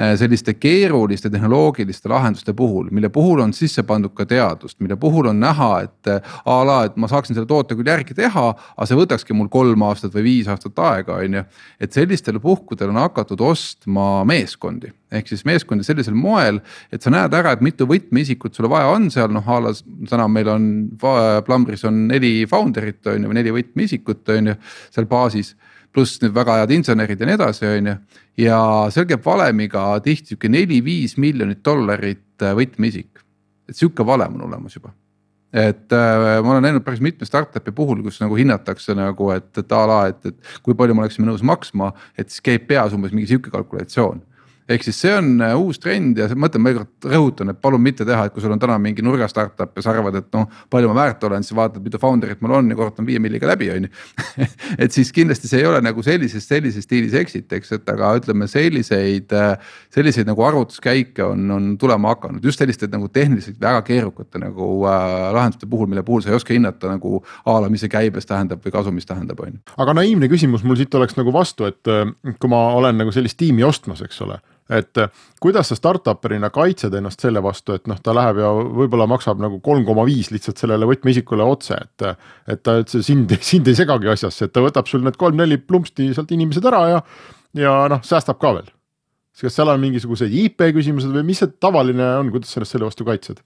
Äh, selliste keeruliste tehnoloogiliste lahenduste puhul, mille puhul on sisse pandud ka teadust, mille puhul on näha, et a la, et ma saaksin selle toote küll järgi teha, aga see võtakski mul kolm aastat või viis aastat aega, on ju. et sellistel puhkudel on hakatud ostma meeskondi ehk siis meeskondi sellisel moel, et sa näed ära, et mitu võtmeisikut sul vaja on seal noh, a la täna meil on Plumbris on neli founder'it on ju või neli võtmeisikut on ju seal baasis. Pluss nüüd väga head insenerid ja nii edasi, on ju. ja seal käib valemiga tihti sihuke neli-viis miljonit dollarit äh, võtmeisik, et sihuke valem on olemas juba. Et äh, ma olen näinud päris mitme startup'i puhul, kus nagu hinnatakse nagu, et, et a la, et, et kui palju me oleksime nõus maksma, et siis käib peas umbes mingi sihuke kalkulatsioon ehk siis see on äh, uus trend ja ma ütlen kord rõhutan, et palun mitte teha, et kui sul on täna mingi nurga startup ja sa arvad, et noh, palju ma väärt olen, siis vaatad, mitu founder'it mul on ja korrutan viie milliga läbi, on ju. et siis kindlasti see ei ole nagu sellises, sellises stiilis exit, eks, et aga ütleme selliseid, äh, selliseid nagu arvutuskäike on, on tulema hakanud just selliste nagu tehniliselt väga keerukate nagu äh, lahenduste puhul, mille puhul sa ei oska hinnata nagu a la, mis see käibes tähendab või kasumis tähendab, on ju. aga naiivne küsimus mul siit oleks nagu vastu, et äh, kui ma olen nagu sellist tiimi ostmas, eks ole et äh, kuidas sa startup'erina kaitsed ennast selle vastu, et noh, ta läheb ja võib-olla maksab nagu kolm koma viis lihtsalt sellele võtmeisikule otse, et. et ta üldse sind, sind ei segagi asjasse, et ta võtab sul need kolm-neli plumpsti sealt inimesed ära ja, ja noh, säästab ka veel. kas seal on mingisugused IP küsimused või mis see tavaline on, kuidas sa ennast selle vastu kaitsed?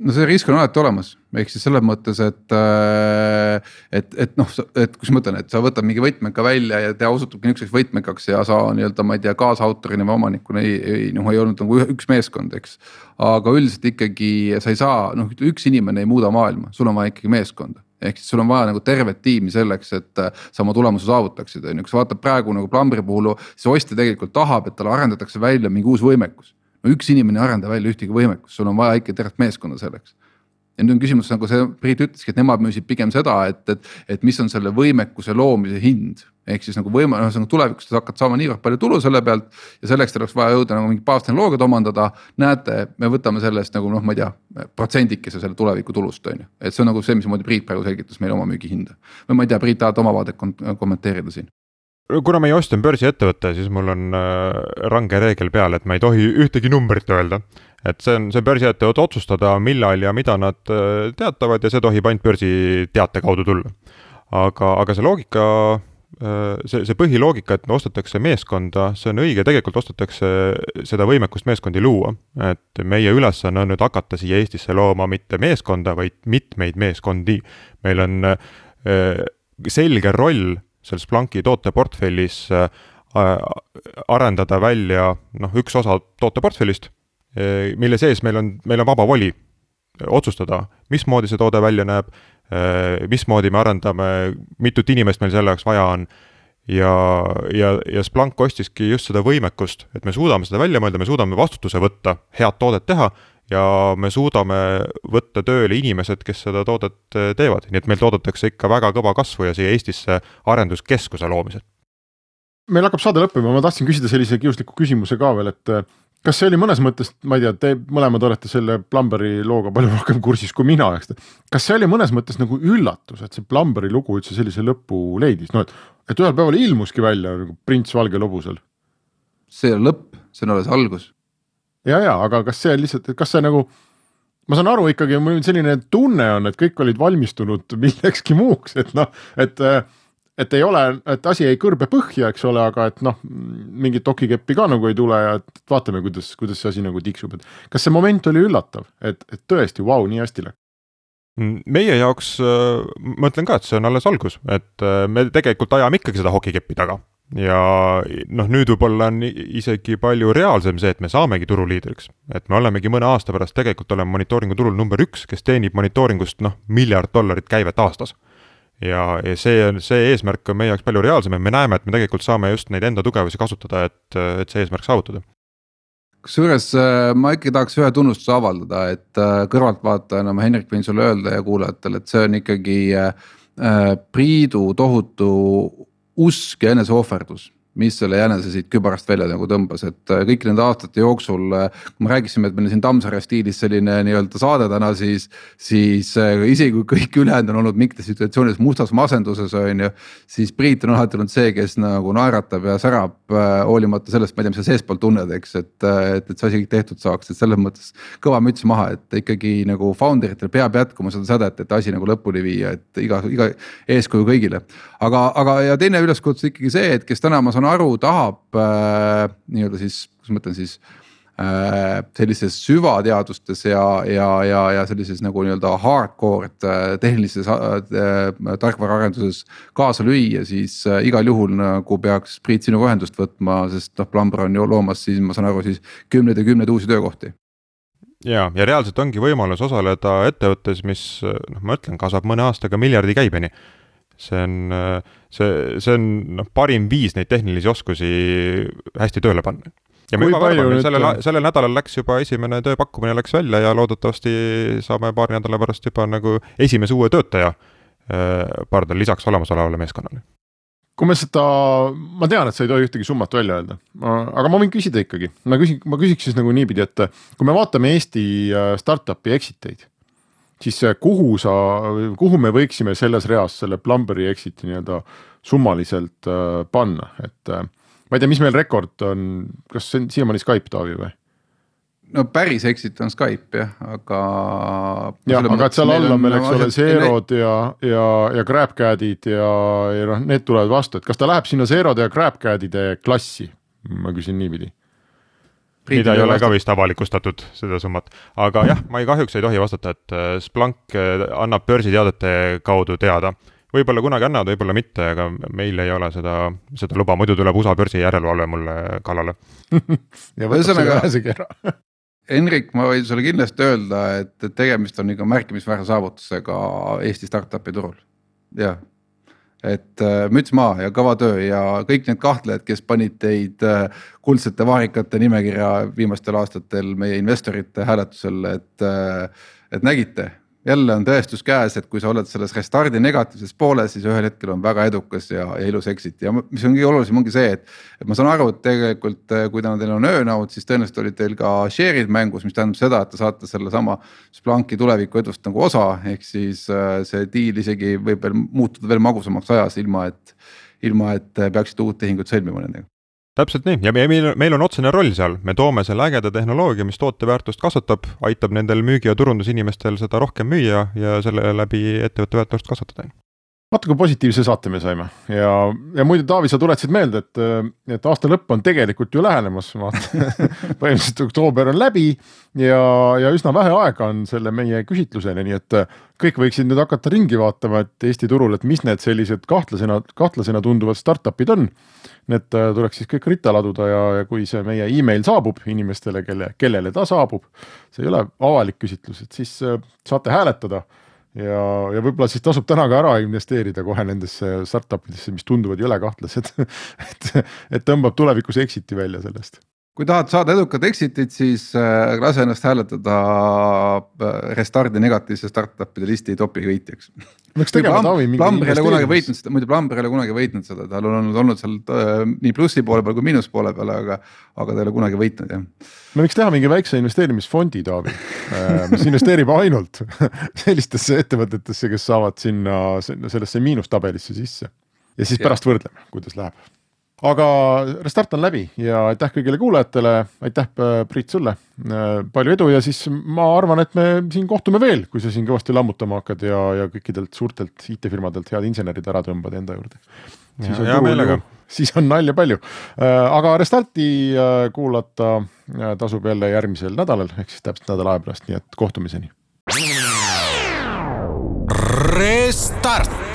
No see risk on alati olemas, ehk siis selles mõttes, et, äh, et, et noh, et kus ma ütlen, et sa võtad mingi võtmeka välja ja ta osutubki niisuguseks võtmekaks ja sa nii-öelda, ma ei tea, kaasautorina või omanikuna ei, ei noh, ei olnud nagu üks meeskond, eks. aga üldiselt ikkagi sa ei saa, noh, üks inimene ei muuda maailma, sul on vaja ikkagi meeskonda. Ehk siis sul on vaja nagu tervet tiimi selleks, et äh, sa oma tulemuse saavutaksid, on ju, kui sa vaatad praegu nagu Plumberi puhul, siis ostja tegelikult tahab, et talle arendatakse välja mingi uus võimekus no üks inimene ei arenda välja ühtegi võimekust, sul on vaja ikka tervet meeskonda selleks. ja nüüd on küsimus nagu see Priit ütleski, et nemad müüsid pigem seda, et, et, et mis on selle võimekuse loomise hind. ehk siis nagu võime, ühesõnaga tulevikus te hakkate saama niivõrd palju tulu selle pealt ja selleks teil oleks vaja jõuda nagu mingit baastehnoloogiat omandada. näete, me võtame sellest nagu noh, ma ei tea, protsendikese selle tuleviku tulust on ju, et see on nagu see, mismoodi Priit praegu selgitas meile oma müügihinda. või ma ei tea, Priit tahad oma vaadet kommenteerida siin? Kuna meie ostja on börsiettevõte, siis mul on äh, range reegel peal, et ma ei tohi ühtegi numbrit öelda. et see on, see on börsiettevõtte otsustada, millal ja mida nad äh, teatavad ja see tohib ainult börsiteate kaudu tulla. aga, aga see loogika, äh, see, see põhiloogika, et ostetakse meeskonda, see on õige, tegelikult ostetakse seda võimekust meeskondi luua. et meie ülesanne on nüüd hakata siia Eestisse looma mitte meeskonda, vaid mitmeid meeskondi. meil on selge roll selles Splunki tooteportfellis äh, arendada välja noh, üks osa tooteportfellist, äh, mille sees meil on, meil on vaba voli otsustada, mismoodi see toode välja näeb, äh, mismoodi me arendame, mitut inimest meil selle jaoks vaja on. Ja, ja, ja Splunk ostiski just seda võimekust, et me suudame seda välja mõelda, me suudame vastutuse võtta, head toodet teha ja me suudame võtta tööle inimesed, kes seda toodet äh, teevad, nii et meil toodetakse ikka väga kõva kasvu ja siia Eestisse arenduskeskuse loomisel. meil hakkab saade lõppema, ma tahtsin küsida sellise kiusliku küsimuse ka veel, et äh, kas see oli mõnes mõttes, ma ei tea, te mõlemad olete selle Plumberi looga palju rohkem kursis kui mina, eks. kas see oli mõnes mõttes nagu üllatus, et see Plumberi lugu üldse sellise lõpu leidis, no et, et ühel päeval ilmuski välja nagu prints valgel hobusel? see ei ole lõpp, see on alles algus ja, ja aga kas see lihtsalt, kas see nagu ma saan aru ikkagi, mul selline tunne on, et kõik olid valmistunud millekski muuks, et noh, et et ei ole, et asi ei kõrbe põhja, eks ole, aga et noh, mingit okikeppi ka nagu ei tule ja et vaatame, kuidas, kuidas see asi nagu tiksub, et kas see moment oli üllatav, et, et tõesti, vau, nii hästi läks? meie jaoks äh, ma ütlen ka, et see on alles algus, et äh, me tegelikult ajame ikkagi seda hokikeppi taga ja noh, nüüd võib-olla on isegi palju reaalsem see, et me saamegi turuliidriks. et me olemegi mõne aasta pärast tegelikult oleme monitooringu turul number üks, kes teenib monitooringust noh, miljard dollarit käivet aastas ja, ja see on, see eesmärk on meie jaoks palju reaalsem ja me näeme, et me tegelikult saame just neid enda tugevusi kasutada, et, et see eesmärk saavutada. kusjuures äh, ma ikkagi tahaks ühe tunnustuse avaldada, et äh, kõrvaltvaatajana ma Henrik võin sulle öelda ja kuulajatele, et see on ikkagi äh, Priidu tohutu usk ja eneseohverdus mis selle jänese siit kübarast välja nagu tõmbas, et äh, kõik nende aastate jooksul, äh, kui me rääkisime, et meil on siin Tammsaare stiilis selline nii-öelda saade täna, siis. siis äh, isegi kui kõik ülejäänud on olnud mingites situatsioonides mustas masenduses on ju. siis Priit on alati olnud see, kes nagu naeratab ja särab hoolimata sellest, ma ei tea, mis sa seespool tunned, eks, et, et, et see asi kõik tehtud saaks, et selles mõttes. kõva müts maha, et ikkagi nagu founder itel peab jätkuma seda sädet, et asi nagu lõpuni viia, et iga, iga eeskuju kõigile. aga, aga ja teine üleskutse ikkagi see, et kes täna ma saan aru, tahab äh, nii-öelda siis, kuidas ma ütlen siis äh,. sellises süvateadustes ja, ja, ja, ja sellises nagu nii-öelda hardcore'd äh, tehnilises äh, tarkvaraarenduses kaasa lüüa, siis äh, igal juhul nagu peaks Priit sinuga ühendust võtma, sest noh, Plumbr on ju loomas siis ma saan aru, siis kümneid ja kümneid uusi töökohti ja, ja reaalselt ongi võimalus osaleda ettevõttes, mis noh, ma ütlen, kasvab mõne aastaga miljardi käibeni see on, see, see on noh, parim viis neid tehnilisi oskusi hästi tööle panna. ja me juba arvame, sellel, sellel nädalal läks juba esimene tööpakkumine läks välja ja loodetavasti saame paari nädala pärast juba nagu esimese uue töötaja äh, pardal lisaks olemasolevale meeskonnale kui me seda, ma tean, et sa ei tohi ühtegi summat välja öelda, aga ma võin küsida ikkagi, ma küsin, ma küsiks siis nagu niipidi, et kui me vaatame Eesti äh, startup'i exit eid siis kuhu sa, kuhu me võiksime selles reas selle Plumberi exit'i nii-öelda summaliselt äh, panna, et äh, ma ei tea, mis meil rekord on, kas see on siiamaani Skype, Taavi või? no päris exit on Skype jah, aga. jah, aga et seal all on meil, eks ole, Zerod ja, ja, ja GrabCAD-id ja, ja noh, need tulevad vastu, et kas ta läheb sinna Zerode ja GrabCAD-ide klassi, ma küsin niipidi mida ei ole ka vist avalikustatud, seda summat. aga jah, ma ei, kahjuks ei tohi vastata, et äh, Splunk äh, annab börsiteadete kaudu teada. võib-olla kunagi annavad, võib-olla mitte, aga meil ei ole seda, seda luba, muidu tuleb USA börsi järelevalve mulle kallale. Ja ära. Henrik, ma võin sulle kindlasti öelda, et tegemist on ikka märkimisväärse saavutusega Eesti startup'i turul, jah et äh, müts maha ja kõva töö ja kõik need kahtlejad, kes panid teid äh, kuldsete vaarikate nimekirja viimastel aastatel meie investorite hääletusel, et, äh, et nägite jälle on tõestus käes, et kui sa oled selles restardi negatiivses pooles, siis ühel hetkel on väga edukas ja, ja ilus exit ja mis on kõige olulisem, ongi see, et. et ma saan aru, et tegelikult kui täna teil on earn-out, siis tõenäoliselt olid teil ka share'id mängus, mis tähendab seda, et te saate sellesama. Splunki tuleviku edust nagu osa, ehk siis äh, see deal isegi võib veel muutuda veel magusamaks ajas, ilma et, ilma et peaksite uut tehingut sõlmima nendega täpselt nii. Ja meil, meil on otsene roll seal, me toome selle ägeda tehnoloogia, mis toote väärtust kasvatab, aitab nendel müügi- ja turundusinimestel seda rohkem müüa ja selle läbi ettevõtte väärtust kasvatada kui positiivse saate me saime. Ja, ja muide, Taavi, sa tuletasid meelde, et, et aasta lõpp on tegelikult ju lähenemas, vaata põhimõtteliselt oktoober on läbi ja, ja üsna vähe aega on selle meie küsitluseni, nii et kõik võiksid nüüd hakata ringi vaatama, et Eesti turul, et mis need sellised kahtlasena, kahtlasena tunduvad startup'id on. Need tuleks siis kõik ritta laduda ja, ja kui see meie email saabub inimestele, kelle, kellele ta saabub, see ei ole avalik küsitlus, et siis saate hääletada ja, ja võib-olla siis tasub täna ka ära investeerida kohe nendesse startup idesse, mis tunduvad jõle kahtlased. Et, et tõmbab tulevikus exit'i välja sellest kui tahad saada edukat exit'it, siis äh, lase ennast hääletada äh, Restardi negatiivse startup'ide listi topi võitjaks. peaks tegema Taavi mingi Plumber ei ole kunagi võitnud seda, muidu Plumber ei ole kunagi võitnud seda, tal on olnud, olnud seal äh, nii plussi poole peal kui miinus poole peal, aga, aga ta ei ole kunagi võitnud jah. me võiks teha mingi väikse investeerimisfondi, Taavi, mis investeerib ainult sellistesse ettevõtetesse, kes saavad sinna sellesse miinustabelisse sisse. Ja siis pärast võrdleme, kuidas läheb aga Restart on läbi ja aitäh kõigile kuulajatele, aitäh Priit sulle, palju edu ja siis ma arvan, et me siin kohtume veel, kui sa siin kõvasti lammutama hakkad ja, ja kõikidelt suurtelt IT-firmadelt head insenerid ära tõmbad enda juurde. hea meelega. siis on nalja palju, aga Restarti kuulata tasub jälle järgmisel nädalal, ehk siis täpselt nädala aja pärast, nii et kohtumiseni. Restart